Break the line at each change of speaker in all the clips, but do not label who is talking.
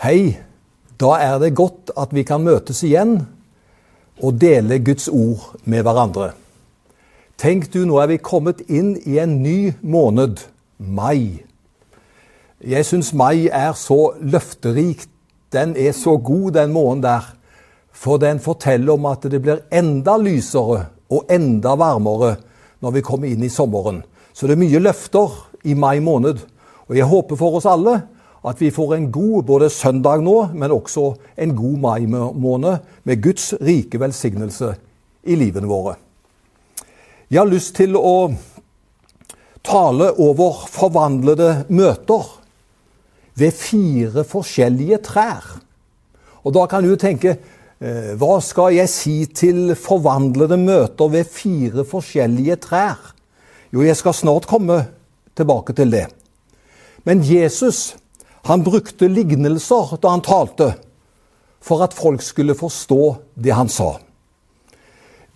Hei, da er det godt at vi kan møtes igjen og dele Guds ord med hverandre. Tenk du, nå er vi kommet inn i en ny måned, mai. Jeg syns mai er så løfterik. Den er så god, den måneden der. For den forteller om at det blir enda lysere og enda varmere når vi kommer inn i sommeren. Så det er mye løfter i mai måned. Og jeg håper for oss alle at vi får en god både søndag nå, men også en god mai måned med Guds rike velsignelse i livene våre. Jeg har lyst til å tale over forvandlede møter ved fire forskjellige trær. Og da kan du tenke hva skal jeg si til forvandlede møter ved fire forskjellige trær? Jo, jeg skal snart komme tilbake til det. Men Jesus han brukte lignelser da han talte, for at folk skulle forstå det han sa.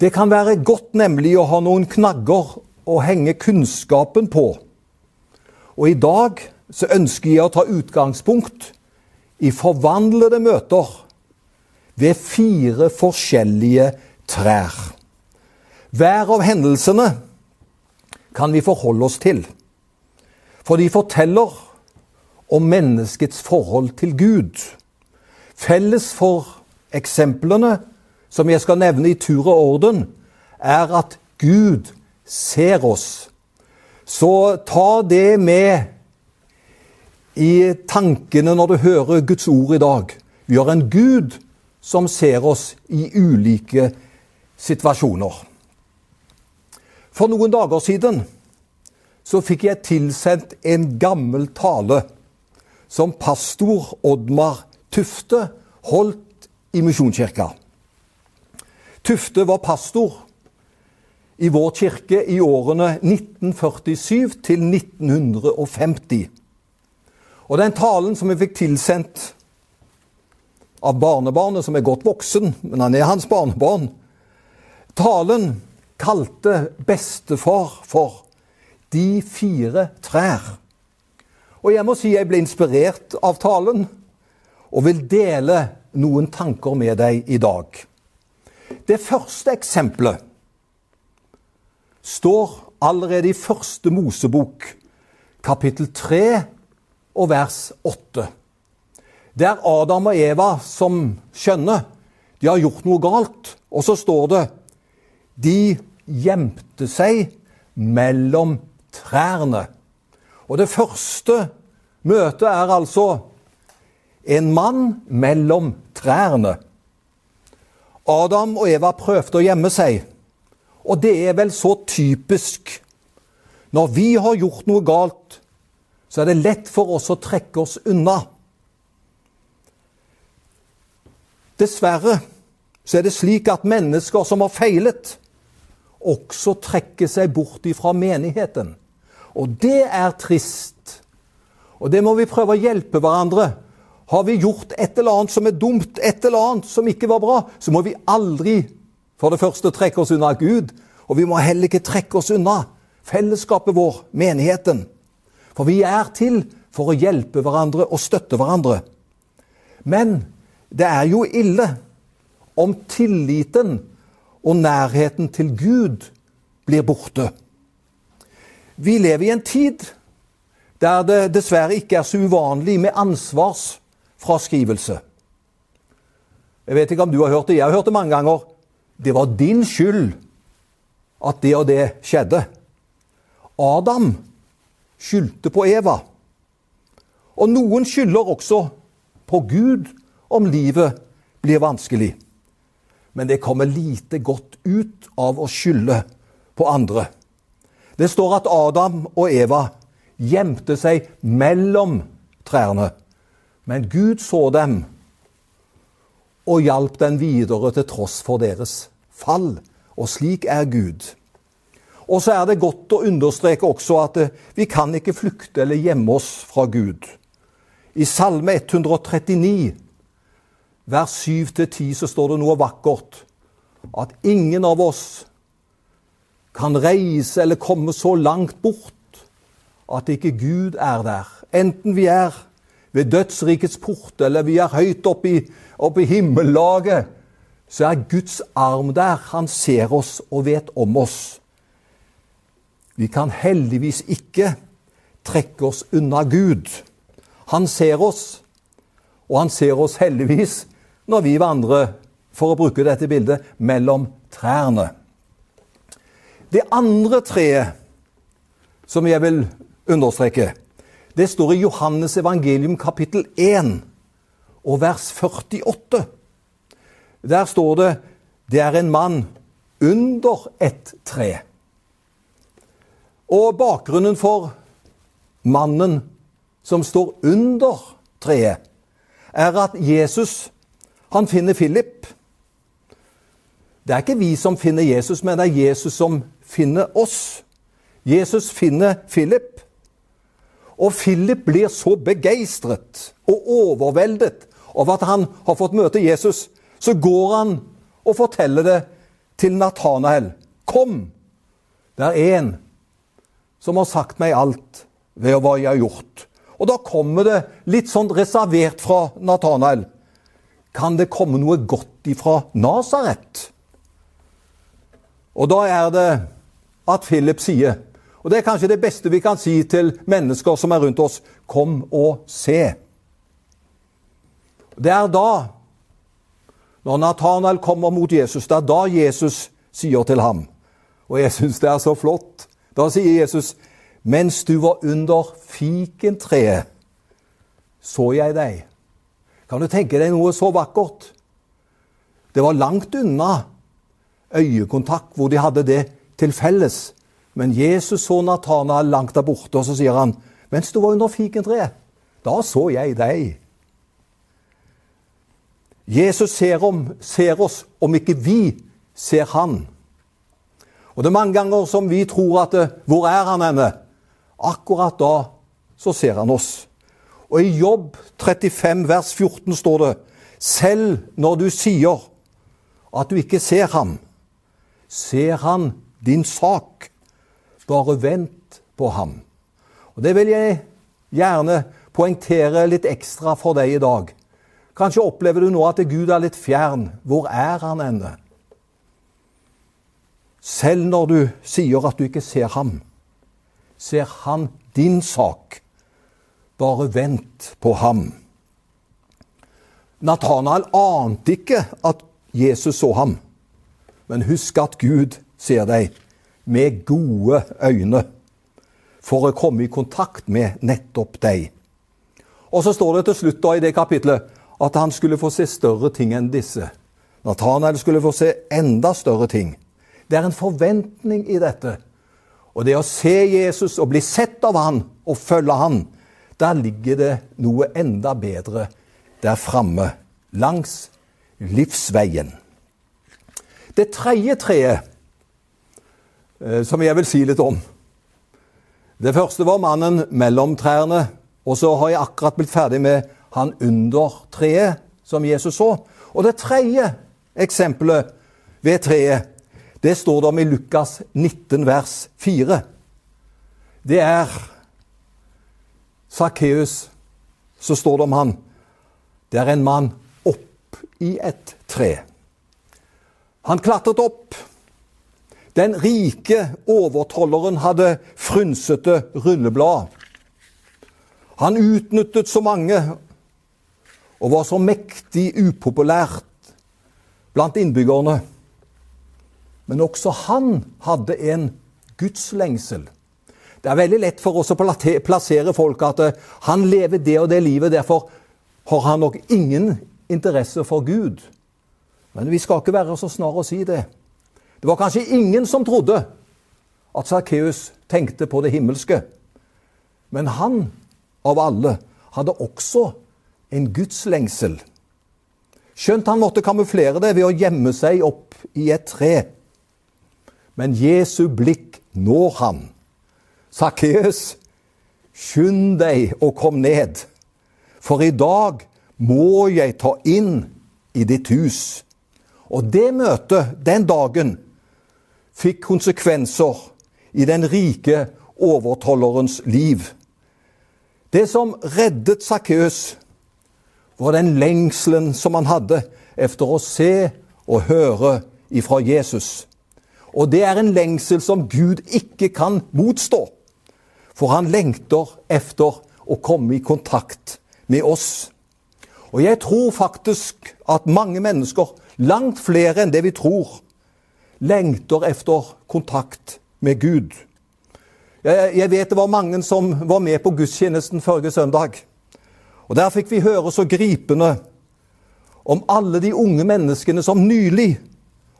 Det kan være godt nemlig å ha noen knagger å henge kunnskapen på. Og i dag så ønsker jeg å ta utgangspunkt i forvandlede møter ved fire forskjellige trær. Hver av hendelsene kan vi forholde oss til, for de forteller om menneskets forhold til Gud. Felles for eksemplene som jeg skal nevne i tur og orden, er at Gud ser oss. Så ta det med i tankene når du hører Guds ord i dag. Vi har en Gud som ser oss i ulike situasjoner. For noen dager siden så fikk jeg tilsendt en gammel tale som pastor Oddmar Tufte holdt i Misjonskirka. Tufte var pastor i vår kirke i årene 1947 til 1950. Og den talen som jeg fikk tilsendt av barnebarnet, som er godt voksen, men han er hans barnebarn Talen kalte bestefar for De fire trær. Og jeg må si jeg ble inspirert av talen, og vil dele noen tanker med deg i dag. Det første eksempelet står allerede i første Mosebok, kapittel 3 og vers 8. Det er Adam og Eva som skjønner de har gjort noe galt. Og så står det de gjemte seg mellom trærne. Og det første møtet er altså en mann mellom trærne. Adam og Eva prøvde å gjemme seg, og det er vel så typisk. Når vi har gjort noe galt, så er det lett for oss å trekke oss unna. Dessverre så er det slik at mennesker som har feilet, også trekker seg bort ifra menigheten. Og det er trist. Og det må vi prøve å hjelpe hverandre. Har vi gjort et eller annet som er dumt, et eller annet som ikke var bra, så må vi aldri for det første trekke oss unna Gud, og vi må heller ikke trekke oss unna fellesskapet vår, menigheten. For vi er til for å hjelpe hverandre og støtte hverandre. Men det er jo ille om tilliten og nærheten til Gud blir borte. Vi lever i en tid der det dessverre ikke er så uvanlig med ansvarsfraskrivelse. Jeg vet ikke om du har hørt det, jeg har hørt det mange ganger. Det var din skyld at det og det skjedde. Adam skyldte på Eva. Og noen skylder også på Gud om livet blir vanskelig. Men det kommer lite godt ut av å skylde på andre. Det står at Adam og Eva gjemte seg mellom trærne. Men Gud så dem og hjalp dem videre til tross for deres fall. Og slik er Gud. Og så er det godt å understreke også at eh, vi kan ikke flykte eller gjemme oss fra Gud. I Salme 139, vers 7-10, så står det noe vakkert. At ingen av oss kan reise eller komme så langt bort at ikke Gud er der. Enten vi er ved dødsrikets port eller vi er høyt oppe i, oppe i himmellaget, så er Guds arm der. Han ser oss og vet om oss. Vi kan heldigvis ikke trekke oss unna Gud. Han ser oss, og han ser oss heldigvis når vi vandrer, for å bruke dette bildet, mellom trærne. Det andre treet som jeg vil understreke, det står i Johannes evangelium kapittel 1 og vers 48. Der står det det er en mann under et tre. Og bakgrunnen for mannen som står under treet, er at Jesus han finner Philip. Det er ikke vi som finner Jesus, men det er Jesus som finner oss. Jesus finner Philip. Og Philip blir så begeistret og overveldet over at han har fått møte Jesus. Så går han og forteller det til Natanael. Kom, det er en som har sagt meg alt ved hva jeg har gjort. Og da kommer det litt sånn reservert fra Natanael. Kan det komme noe godt ifra Nasaret? Og da er det at Philip sier, og det er kanskje det beste vi kan si til mennesker som er rundt oss, kom og se. Det er da, når Nathanael kommer mot Jesus, det er da Jesus sier til ham, og jeg syns det er så flott, da sier Jesus, mens du var under fikentreet, så jeg deg. Kan du tenke deg noe så vakkert? Det var langt unna øyekontakt hvor de hadde det til felles. Men Jesus så Natanael langt der borte, og så sier han, 'Mens du var under fikentreet, da så jeg deg.' Jesus ser, om, ser oss om ikke vi ser han. Og det er mange ganger som vi tror at 'Hvor er han henne?' Akkurat da så ser han oss. Og i Jobb 35 vers 14 står det Selv når du sier at du ikke ser ham, ser han din sak. Bare vent på ham. Og Det vil jeg gjerne poengtere litt ekstra for deg i dag. Kanskje opplever du nå at Gud er litt fjern. Hvor er han ennå? Selv når du sier at du ikke ser ham, ser han din sak. Bare vent på ham. Nathanael ante ikke at Jesus så ham. Men husk at Gud ser deg med gode øyne for å komme i kontakt med nettopp deg. Og så står det til slutt da i det kapitlet at han skulle få se større ting enn disse. Nathanael skulle få se enda større ting. Det er en forventning i dette. Og det å se Jesus og bli sett av han og følge han, der ligger det noe enda bedre der framme, langs livsveien. Det tredje treet eh, som jeg vil si litt om Det første var mannen mellom trærne. Og så har jeg akkurat blitt ferdig med han under treet, som Jesus så. Og det tredje eksempelet ved treet, det står det om i Lukas 19, vers 4. Det er Sakkeus. Så står det om han. Det er en mann opp i et tre. Han klatret opp. Den rike overtolleren hadde frynsete rulleblad. Han utnyttet så mange og var så mektig upopulært blant innbyggerne. Men også han hadde en gudslengsel. Det er veldig lett for oss å plassere folk at eh, han lever det og det livet, derfor har han nok ingen interesse for Gud. Men vi skal ikke være så snar å si det. Det var kanskje ingen som trodde at Sakkeus tenkte på det himmelske. Men han, av alle, hadde også en gudslengsel. Skjønt han måtte kamuflere det ved å gjemme seg opp i et tre. Men Jesu blikk når han. Sakkeus, skynd deg og kom ned, for i dag må jeg ta inn i ditt hus. Og det møtet den dagen fikk konsekvenser i den rike overtollerens liv. Det som reddet Sakkeus, var den lengselen som han hadde efter å se og høre ifra Jesus. Og det er en lengsel som Gud ikke kan motstå. For han lengter efter å komme i kontakt med oss. Og jeg tror faktisk at mange mennesker, langt flere enn det vi tror, lengter efter kontakt med Gud. Jeg vet det var mange som var med på gudstjenesten forrige søndag. Og Der fikk vi høre så gripende om alle de unge menneskene som nylig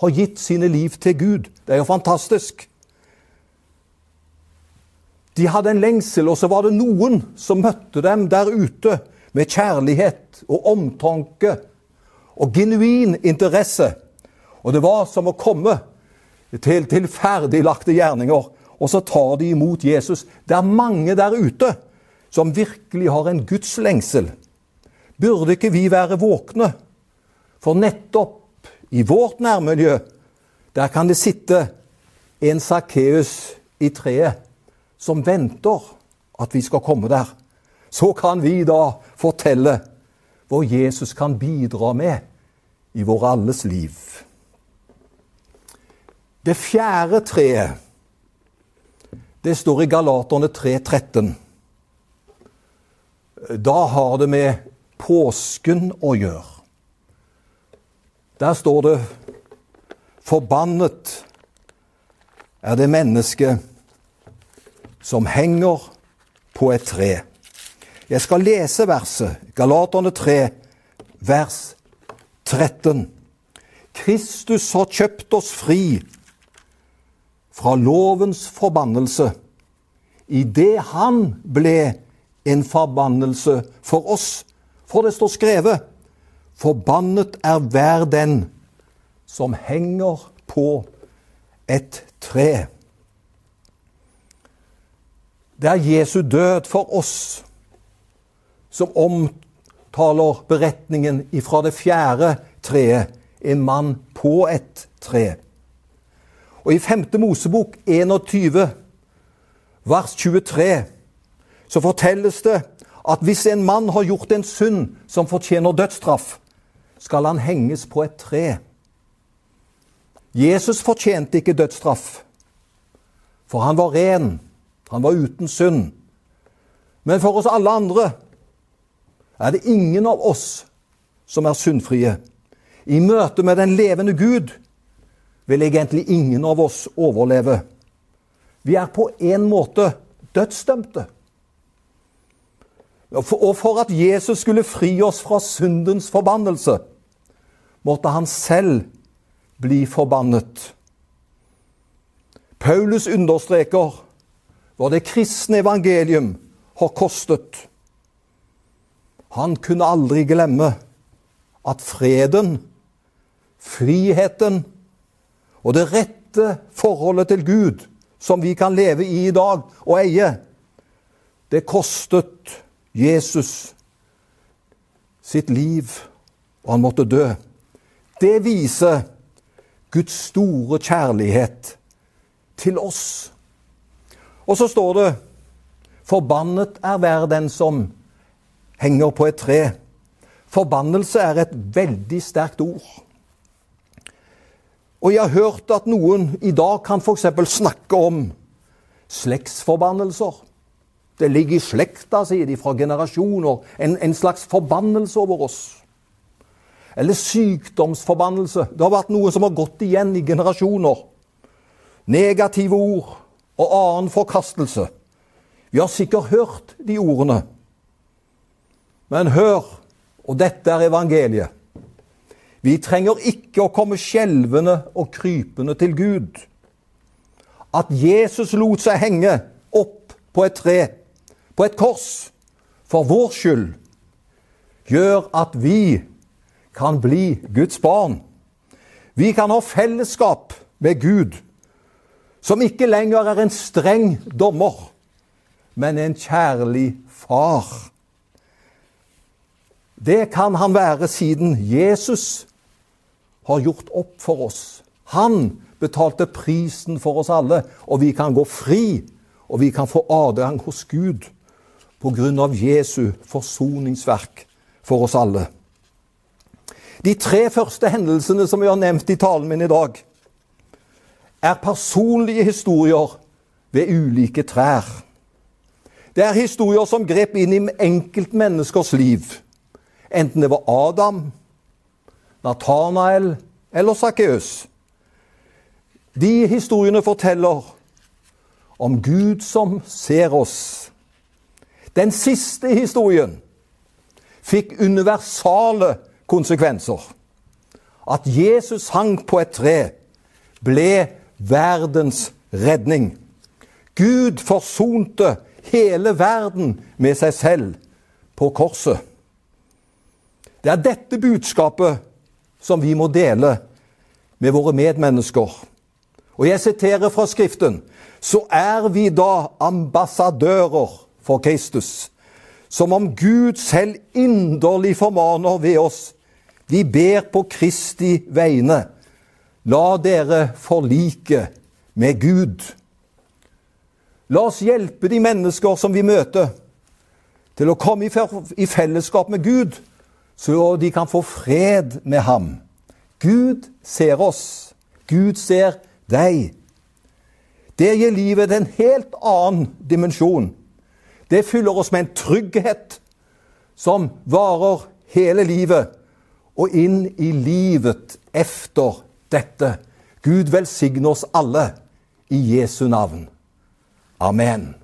har gitt sine liv til Gud. Det er jo fantastisk. De hadde en lengsel, og så var det noen som møtte dem der ute med kjærlighet og omtanke og genuin interesse. Og det var som å komme til, til ferdiglagte gjerninger, og så tar de imot Jesus. Det er mange der ute som virkelig har en Guds lengsel. Burde ikke vi være våkne? For nettopp i vårt nærmiljø, der kan det sitte en Sakkeus i treet som venter at vi skal komme der. Så kan vi da fortelle hva Jesus kan bidra med i vår alles liv. Det fjerde treet, det står i Galaterne 3.13. Da har det med påsken å gjøre. Der står det 'Forbannet er det mennesket som henger på et tre'. Jeg skal lese verset, Galaterne 3, vers 13. Kristus har kjøpt oss fri fra lovens forbannelse idet han ble en forbannelse for oss. For det står skrevet Forbannet er hver den som henger på et tre. Det er Jesu død for oss som omtaler beretningen ifra det fjerde treet, en mann på et tre. Og i 5. Mosebok 21, vers 23, så fortelles det at hvis en mann har gjort en synd som fortjener dødsstraff, skal han henges på et tre. Jesus fortjente ikke dødsstraff, for han var ren, han var uten synd. Men for oss alle andre er det ingen av oss som er syndfrie. I møte med den levende Gud vil egentlig ingen av oss overleve. Vi er på en måte dødsdømte. Og for at Jesus skulle fri oss fra syndens forbannelse, måtte han selv bli forbannet. Paulus understreker hva det kristne evangelium har kostet. Han kunne aldri glemme at freden, friheten og det rette forholdet til Gud som vi kan leve i i dag og eie, det kostet Jesus sitt liv, og han måtte dø. Det viser Guds store kjærlighet til oss. Og så står det Forbannet er hver den som henger på et tre. Forbannelse er et veldig sterkt ord. Og jeg har hørt at noen i dag kan f.eks. snakke om slektsforbannelser. Det ligger i slekta, sier de, fra generasjoner. En, en, slags forbannelse over oss. Eller sykdomsforbannelse. Det har vært noe som har gått igjen i generasjoner. Negative ord og annen forkastelse. Vi har sikkert hørt de ordene. Men hør, og dette er evangeliet. Vi trenger ikke å komme skjelvende og krypende til Gud. At Jesus lot seg henge opp på et tre, på et kors, for vår skyld, gjør at vi kan bli Guds barn. Vi kan ha fellesskap med Gud, som ikke lenger er en streng dommer, men en kjærlig far. Det kan han være siden Jesus har gjort opp for oss. Han betalte prisen for oss alle, og vi kan gå fri, og vi kan få adgang hos Gud på grunn av Jesu forsoningsverk for oss alle. De tre første hendelsene som vi har nevnt i talen min i dag, er personlige historier ved ulike trær. Det er historier som grep inn i enkeltmenneskers liv, enten det var Adam, Nathanael eller Sakkeus. De historiene forteller om Gud som ser oss. Den siste historien fikk universale konsekvenser. At Jesus hang på et tre, ble verdens redning. Gud forsonte hele verden med seg selv på korset. Det er dette budskapet som vi må dele med våre medmennesker. Og jeg siterer fra Skriften så er vi da ambassadører for Kristus, som om Gud selv inderlig formaner ved oss. Vi ber på Kristi vegne. La dere forlike med Gud. La oss hjelpe de mennesker som vi møter, til å komme i fellesskap med Gud, så de kan få fred med ham. Gud ser oss. Gud ser deg. Det gir livet en helt annen dimensjon. Det fyller oss med en trygghet som varer hele livet, og inn i livet efter dette. Gud velsigne oss alle i Jesu navn. Amen.